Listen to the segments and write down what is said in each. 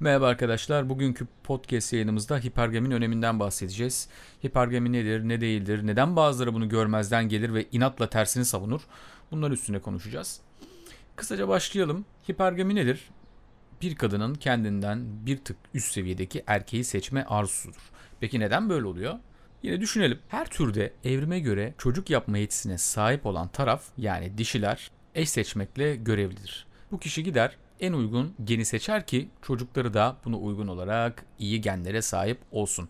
Merhaba arkadaşlar. Bugünkü podcast yayınımızda hipergaminin öneminden bahsedeceğiz. Hipergami nedir, ne değildir, neden bazıları bunu görmezden gelir ve inatla tersini savunur? Bunlar üstüne konuşacağız. Kısaca başlayalım. Hipergami nedir? Bir kadının kendinden bir tık üst seviyedeki erkeği seçme arzusudur. Peki neden böyle oluyor? Yine düşünelim. Her türde evrime göre çocuk yapma yetisine sahip olan taraf yani dişiler eş seçmekle görevlidir. Bu kişi gider en uygun geni seçer ki çocukları da buna uygun olarak iyi genlere sahip olsun.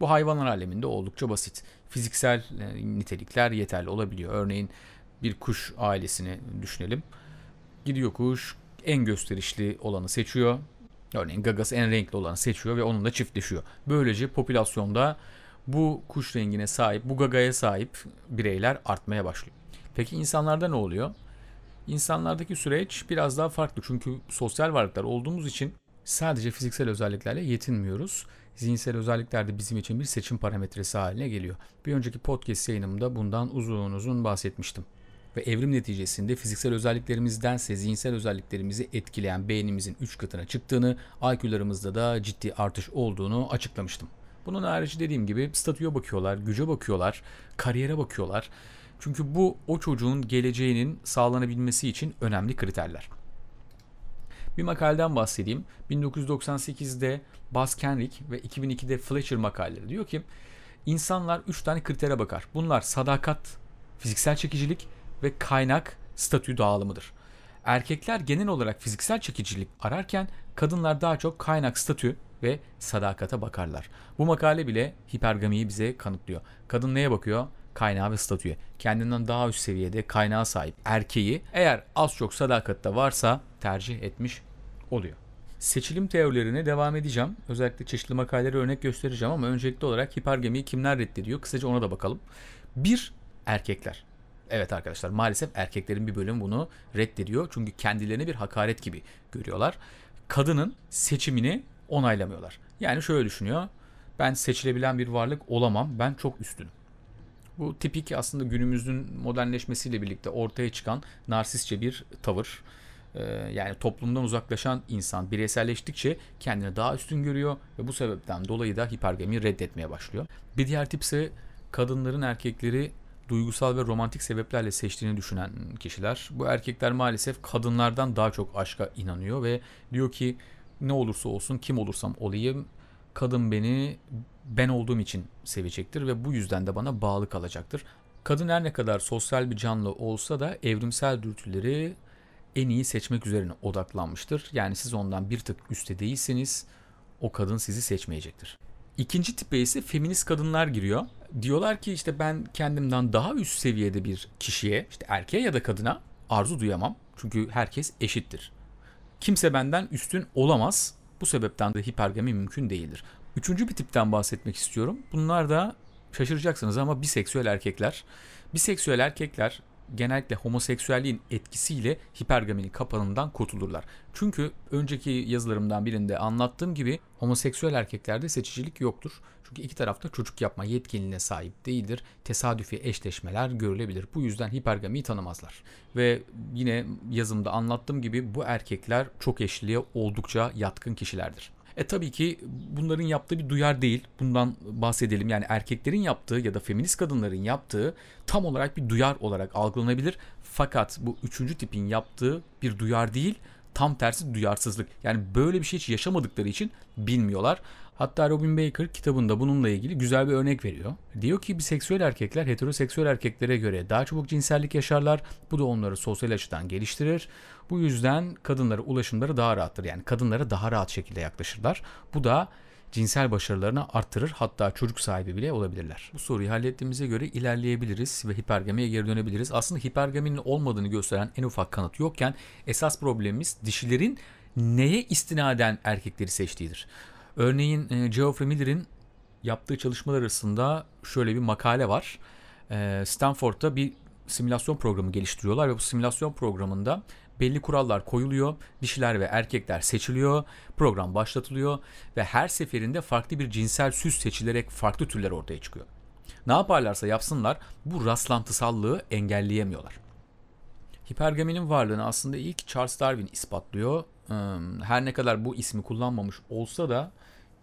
Bu hayvanlar aleminde oldukça basit. Fiziksel e, nitelikler yeterli olabiliyor. Örneğin bir kuş ailesini düşünelim. Gidiyor kuş en gösterişli olanı seçiyor. Örneğin gagası en renkli olanı seçiyor ve onunla çiftleşiyor. Böylece popülasyonda bu kuş rengine sahip, bu gagaya sahip bireyler artmaya başlıyor. Peki insanlarda ne oluyor? İnsanlardaki süreç biraz daha farklı çünkü sosyal varlıklar olduğumuz için sadece fiziksel özelliklerle yetinmiyoruz. Zihinsel özellikler de bizim için bir seçim parametresi haline geliyor. Bir önceki podcast yayınımda bundan uzun uzun bahsetmiştim. Ve evrim neticesinde fiziksel özelliklerimizdense zihinsel özelliklerimizi etkileyen beynimizin 3 katına çıktığını, IQ'larımızda da ciddi artış olduğunu açıklamıştım. Bunun harici dediğim gibi statüye bakıyorlar, güce bakıyorlar, kariyere bakıyorlar. Çünkü bu o çocuğun geleceğinin sağlanabilmesi için önemli kriterler. Bir makaleden bahsedeyim. 1998'de Buzz Kenrick ve 2002'de Fletcher makaleleri diyor ki insanlar 3 tane kritere bakar. Bunlar sadakat, fiziksel çekicilik ve kaynak statü dağılımıdır. Erkekler genel olarak fiziksel çekicilik ararken kadınlar daha çok kaynak statü ve sadakata bakarlar. Bu makale bile hipergamiyi bize kanıtlıyor. Kadın neye bakıyor? Kaynağı ve statüye. Kendinden daha üst seviyede kaynağa sahip erkeği eğer az çok sadakatta varsa tercih etmiş oluyor. Seçilim teorilerine devam edeceğim. Özellikle çeşitli makaleleri örnek göstereceğim ama öncelikli olarak hipergamiyi kimler reddediyor? Kısaca ona da bakalım. Bir, erkekler. Evet arkadaşlar maalesef erkeklerin bir bölümü bunu reddediyor. Çünkü kendilerini bir hakaret gibi görüyorlar. Kadının seçimini onaylamıyorlar. Yani şöyle düşünüyor. Ben seçilebilen bir varlık olamam. Ben çok üstünüm. Bu tipik aslında günümüzün modernleşmesiyle birlikte ortaya çıkan narsistçe bir tavır. Ee, yani toplumdan uzaklaşan insan bireyselleştikçe kendini daha üstün görüyor ve bu sebepten dolayı da hipergami reddetmeye başlıyor. Bir diğer tip ise kadınların erkekleri duygusal ve romantik sebeplerle seçtiğini düşünen kişiler. Bu erkekler maalesef kadınlardan daha çok aşka inanıyor ve diyor ki ne olursa olsun kim olursam olayım kadın beni ben olduğum için sevecektir ve bu yüzden de bana bağlı kalacaktır. Kadın her ne kadar sosyal bir canlı olsa da evrimsel dürtüleri en iyi seçmek üzerine odaklanmıştır. Yani siz ondan bir tık üstte değilseniz o kadın sizi seçmeyecektir. İkinci tipe ise feminist kadınlar giriyor. Diyorlar ki işte ben kendimden daha üst seviyede bir kişiye, işte erkeğe ya da kadına arzu duyamam. Çünkü herkes eşittir. Kimse benden üstün olamaz. Bu sebepten de hipergami mümkün değildir. Üçüncü bir tipten bahsetmek istiyorum. Bunlar da şaşıracaksınız ama biseksüel erkekler. Biseksüel erkekler genellikle homoseksüelliğin etkisiyle hipergaminin kapanından kurtulurlar. Çünkü önceki yazılarımdan birinde anlattığım gibi homoseksüel erkeklerde seçicilik yoktur. Çünkü iki tarafta çocuk yapma yetkinliğine sahip değildir. Tesadüfi eşleşmeler görülebilir. Bu yüzden hipergamiyi tanımazlar. Ve yine yazımda anlattığım gibi bu erkekler çok eşliliğe oldukça yatkın kişilerdir. E tabii ki bunların yaptığı bir duyar değil. Bundan bahsedelim. Yani erkeklerin yaptığı ya da feminist kadınların yaptığı tam olarak bir duyar olarak algılanabilir. Fakat bu üçüncü tipin yaptığı bir duyar değil, tam tersi duyarsızlık. Yani böyle bir şey hiç yaşamadıkları için bilmiyorlar. Hatta Robin Baker kitabında bununla ilgili güzel bir örnek veriyor. Diyor ki biseksüel erkekler heteroseksüel erkeklere göre daha çabuk cinsellik yaşarlar. Bu da onları sosyal açıdan geliştirir. Bu yüzden kadınlara ulaşımları daha rahattır. Yani kadınlara daha rahat şekilde yaklaşırlar. Bu da cinsel başarılarını arttırır hatta çocuk sahibi bile olabilirler. Bu soruyu hallettiğimize göre ilerleyebiliriz ve hipergamiye geri dönebiliriz. Aslında hipergaminin olmadığını gösteren en ufak kanıt yokken esas problemimiz dişilerin neye istinaden erkekleri seçtiğidir. Örneğin e, Geoffrey Miller'in yaptığı çalışmalar arasında şöyle bir makale var. E, Stanford'da bir simülasyon programı geliştiriyorlar ve bu simülasyon programında belli kurallar koyuluyor. Dişiler ve erkekler seçiliyor. Program başlatılıyor ve her seferinde farklı bir cinsel süs seçilerek farklı türler ortaya çıkıyor. Ne yaparlarsa yapsınlar bu rastlantısallığı engelleyemiyorlar. Hipergaminin varlığını aslında ilk Charles Darwin ispatlıyor. Her ne kadar bu ismi kullanmamış olsa da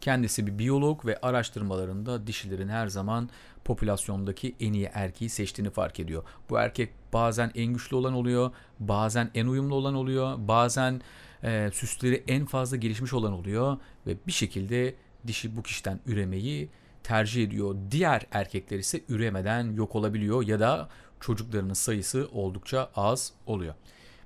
kendisi bir biyolog ve araştırmalarında dişilerin her zaman popülasyondaki en iyi erkeği seçtiğini fark ediyor. Bu erkek bazen en güçlü olan oluyor, bazen en uyumlu olan oluyor, bazen e, süsleri en fazla gelişmiş olan oluyor ve bir şekilde dişi bu kişiden üremeyi tercih ediyor. Diğer erkekler ise üremeden yok olabiliyor ya da çocuklarının sayısı oldukça az oluyor.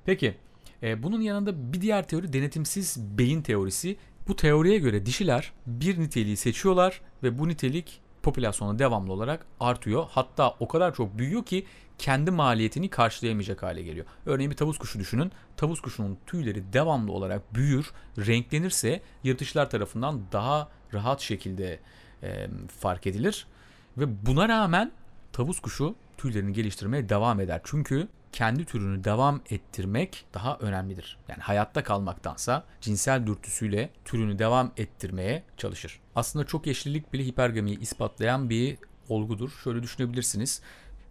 Peki e, bunun yanında bir diğer teori denetimsiz beyin teorisi. Bu teoriye göre dişiler bir niteliği seçiyorlar ve bu nitelik popülasyona devamlı olarak artıyor. Hatta o kadar çok büyüyor ki kendi maliyetini karşılayamayacak hale geliyor. Örneğin bir tavus kuşu düşünün. Tavus kuşunun tüyleri devamlı olarak büyür, renklenirse yırtıcılar tarafından daha rahat şekilde e, fark edilir. Ve buna rağmen tavus kuşu tüylerini geliştirmeye devam eder. Çünkü kendi türünü devam ettirmek daha önemlidir. Yani hayatta kalmaktansa cinsel dürtüsüyle türünü devam ettirmeye çalışır. Aslında çok eşlilik bile hipergamiyi ispatlayan bir olgudur. Şöyle düşünebilirsiniz.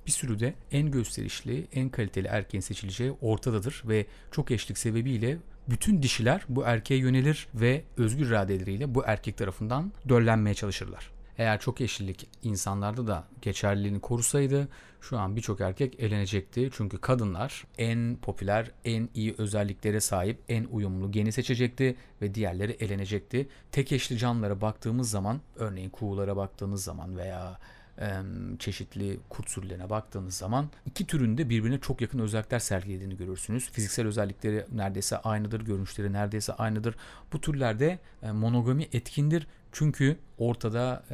Bir sürüde en gösterişli, en kaliteli erkeğin seçileceği ortadadır ve çok eşlik sebebiyle bütün dişiler bu erkeğe yönelir ve özgür iradeleriyle bu erkek tarafından döllenmeye çalışırlar. Eğer çok eşlilik insanlarda da geçerliliğini korusaydı şu an birçok erkek elenecekti. Çünkü kadınlar en popüler, en iyi özelliklere sahip, en uyumlu geni seçecekti ve diğerleri elenecekti. Tek eşli canlılara baktığımız zaman, örneğin kuğulara baktığınız zaman veya çeşitli kurt sürülerine baktığınız zaman iki türünde birbirine çok yakın özellikler sergilediğini görürsünüz. Fiziksel özellikleri neredeyse aynıdır, görünüşleri neredeyse aynıdır. Bu türlerde monogami etkindir. Çünkü ortada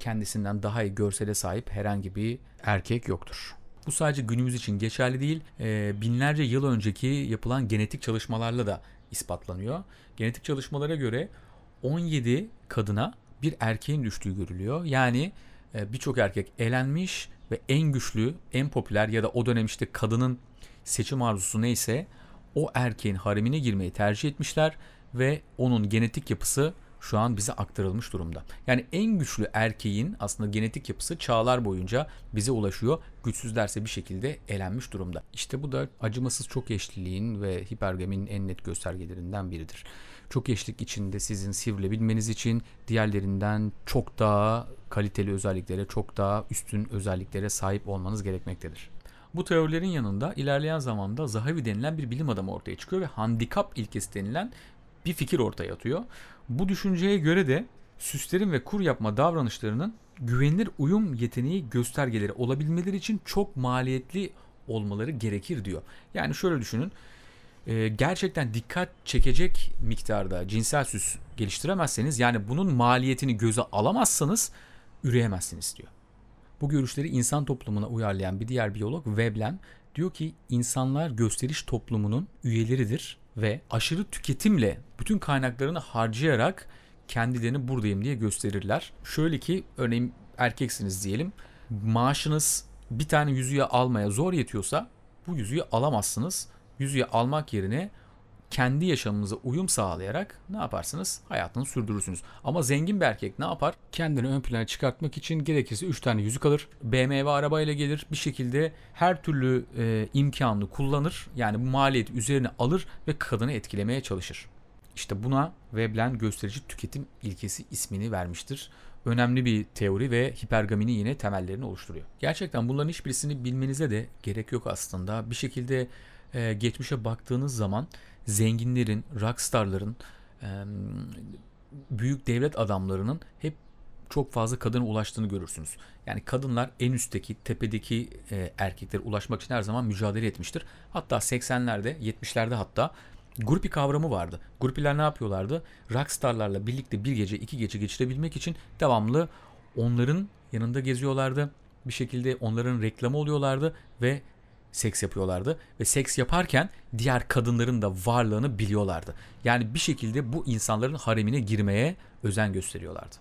kendisinden daha iyi görsele sahip herhangi bir erkek yoktur. Bu sadece günümüz için geçerli değil, binlerce yıl önceki yapılan genetik çalışmalarla da ispatlanıyor. Genetik çalışmalara göre 17 kadına bir erkeğin düştüğü görülüyor. Yani e, birçok erkek elenmiş ve en güçlü, en popüler ya da o dönem işte kadının seçim arzusu neyse o erkeğin haremine girmeyi tercih etmişler ve onun genetik yapısı şu an bize aktarılmış durumda. Yani en güçlü erkeğin aslında genetik yapısı çağlar boyunca bize ulaşıyor. Güçsüzlerse bir şekilde elenmiş durumda. İşte bu da acımasız çok eşliliğin ve hipergaminin en net göstergelerinden biridir. Çok eşlik içinde sizin sivrilebilmeniz için diğerlerinden çok daha kaliteli özelliklere, çok daha üstün özelliklere sahip olmanız gerekmektedir. Bu teorilerin yanında ilerleyen zamanda Zahavi denilen bir bilim adamı ortaya çıkıyor ve handikap ilkesi denilen bir fikir ortaya atıyor. Bu düşünceye göre de süslerin ve kur yapma davranışlarının güvenilir uyum yeteneği göstergeleri olabilmeleri için çok maliyetli olmaları gerekir diyor. Yani şöyle düşünün. E, gerçekten dikkat çekecek miktarda cinsel süs geliştiremezseniz yani bunun maliyetini göze alamazsanız üreyemezsiniz diyor. Bu görüşleri insan toplumuna uyarlayan bir diğer biyolog Veblen diyor ki insanlar gösteriş toplumunun üyeleridir ve aşırı tüketimle bütün kaynaklarını harcayarak kendilerini buradayım diye gösterirler. Şöyle ki örneğin erkeksiniz diyelim. Maaşınız bir tane yüzüğü almaya zor yetiyorsa bu yüzüğü alamazsınız. Yüzüğü almak yerine kendi yaşamınıza uyum sağlayarak ne yaparsınız? Hayatını sürdürürsünüz. Ama zengin bir erkek ne yapar? Kendini ön plana çıkartmak için gerekirse 3 tane yüzük alır. BMW arabayla gelir. Bir şekilde her türlü e, imkanını kullanır. Yani bu maliyeti üzerine alır ve kadını etkilemeye çalışır. İşte buna Veblen gösterici tüketim ilkesi ismini vermiştir. Önemli bir teori ve hipergamini yine temellerini oluşturuyor. Gerçekten bunların hiçbirisini bilmenize de gerek yok aslında. Bir şekilde e, geçmişe baktığınız zaman zenginlerin, rockstarların, e, büyük devlet adamlarının hep çok fazla kadına ulaştığını görürsünüz. Yani kadınlar en üstteki, tepedeki e, erkeklere ulaşmak için her zaman mücadele etmiştir. Hatta 80'lerde, 70'lerde hatta grupi kavramı vardı. Grupiler ne yapıyorlardı? Rockstarlarla birlikte bir gece, iki gece geçirebilmek için devamlı onların yanında geziyorlardı. Bir şekilde onların reklamı oluyorlardı ve seks yapıyorlardı ve seks yaparken diğer kadınların da varlığını biliyorlardı. Yani bir şekilde bu insanların haremine girmeye özen gösteriyorlardı.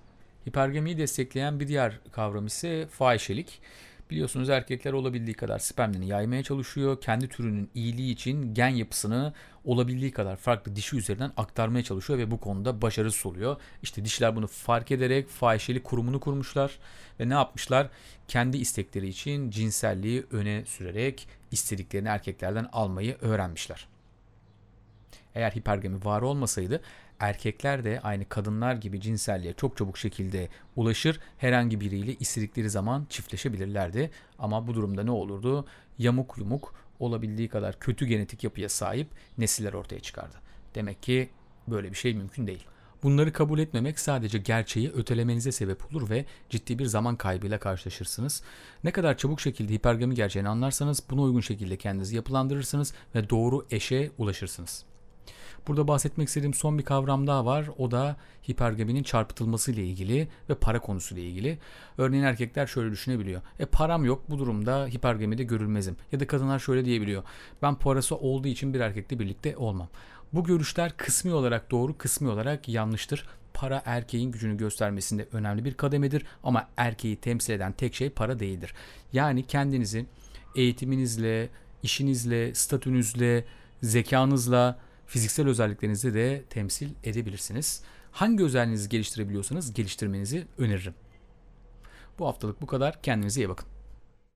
Hipergamiyi destekleyen bir diğer kavram ise fahişelik. Biliyorsunuz erkekler olabildiği kadar spermlerini yaymaya çalışıyor. Kendi türünün iyiliği için gen yapısını olabildiği kadar farklı dişi üzerinden aktarmaya çalışıyor ve bu konuda başarısız oluyor. İşte dişiler bunu fark ederek fahişelik kurumunu kurmuşlar ve ne yapmışlar? Kendi istekleri için cinselliği öne sürerek istediklerini erkeklerden almayı öğrenmişler. Eğer hipergami var olmasaydı erkekler de aynı kadınlar gibi cinselliğe çok çabuk şekilde ulaşır. Herhangi biriyle istedikleri zaman çiftleşebilirlerdi. Ama bu durumda ne olurdu? Yamuk yumuk olabildiği kadar kötü genetik yapıya sahip nesiller ortaya çıkardı. Demek ki böyle bir şey mümkün değil. Bunları kabul etmemek sadece gerçeği ötelemenize sebep olur ve ciddi bir zaman kaybıyla karşılaşırsınız. Ne kadar çabuk şekilde hipergami gerçeğini anlarsanız buna uygun şekilde kendinizi yapılandırırsınız ve doğru eşe ulaşırsınız. Burada bahsetmek istediğim son bir kavram daha var. O da hipergaminin çarpıtılması ile ilgili ve para konusu ile ilgili. Örneğin erkekler şöyle düşünebiliyor. E param yok bu durumda hipergamide görülmezim. Ya da kadınlar şöyle diyebiliyor. Ben parası olduğu için bir erkekle birlikte olmam. Bu görüşler kısmi olarak doğru, kısmi olarak yanlıştır. Para erkeğin gücünü göstermesinde önemli bir kademedir ama erkeği temsil eden tek şey para değildir. Yani kendinizi eğitiminizle, işinizle, statünüzle, zekanızla, fiziksel özelliklerinizle de temsil edebilirsiniz. Hangi özelliğinizi geliştirebiliyorsanız geliştirmenizi öneririm. Bu haftalık bu kadar. Kendinize iyi bakın.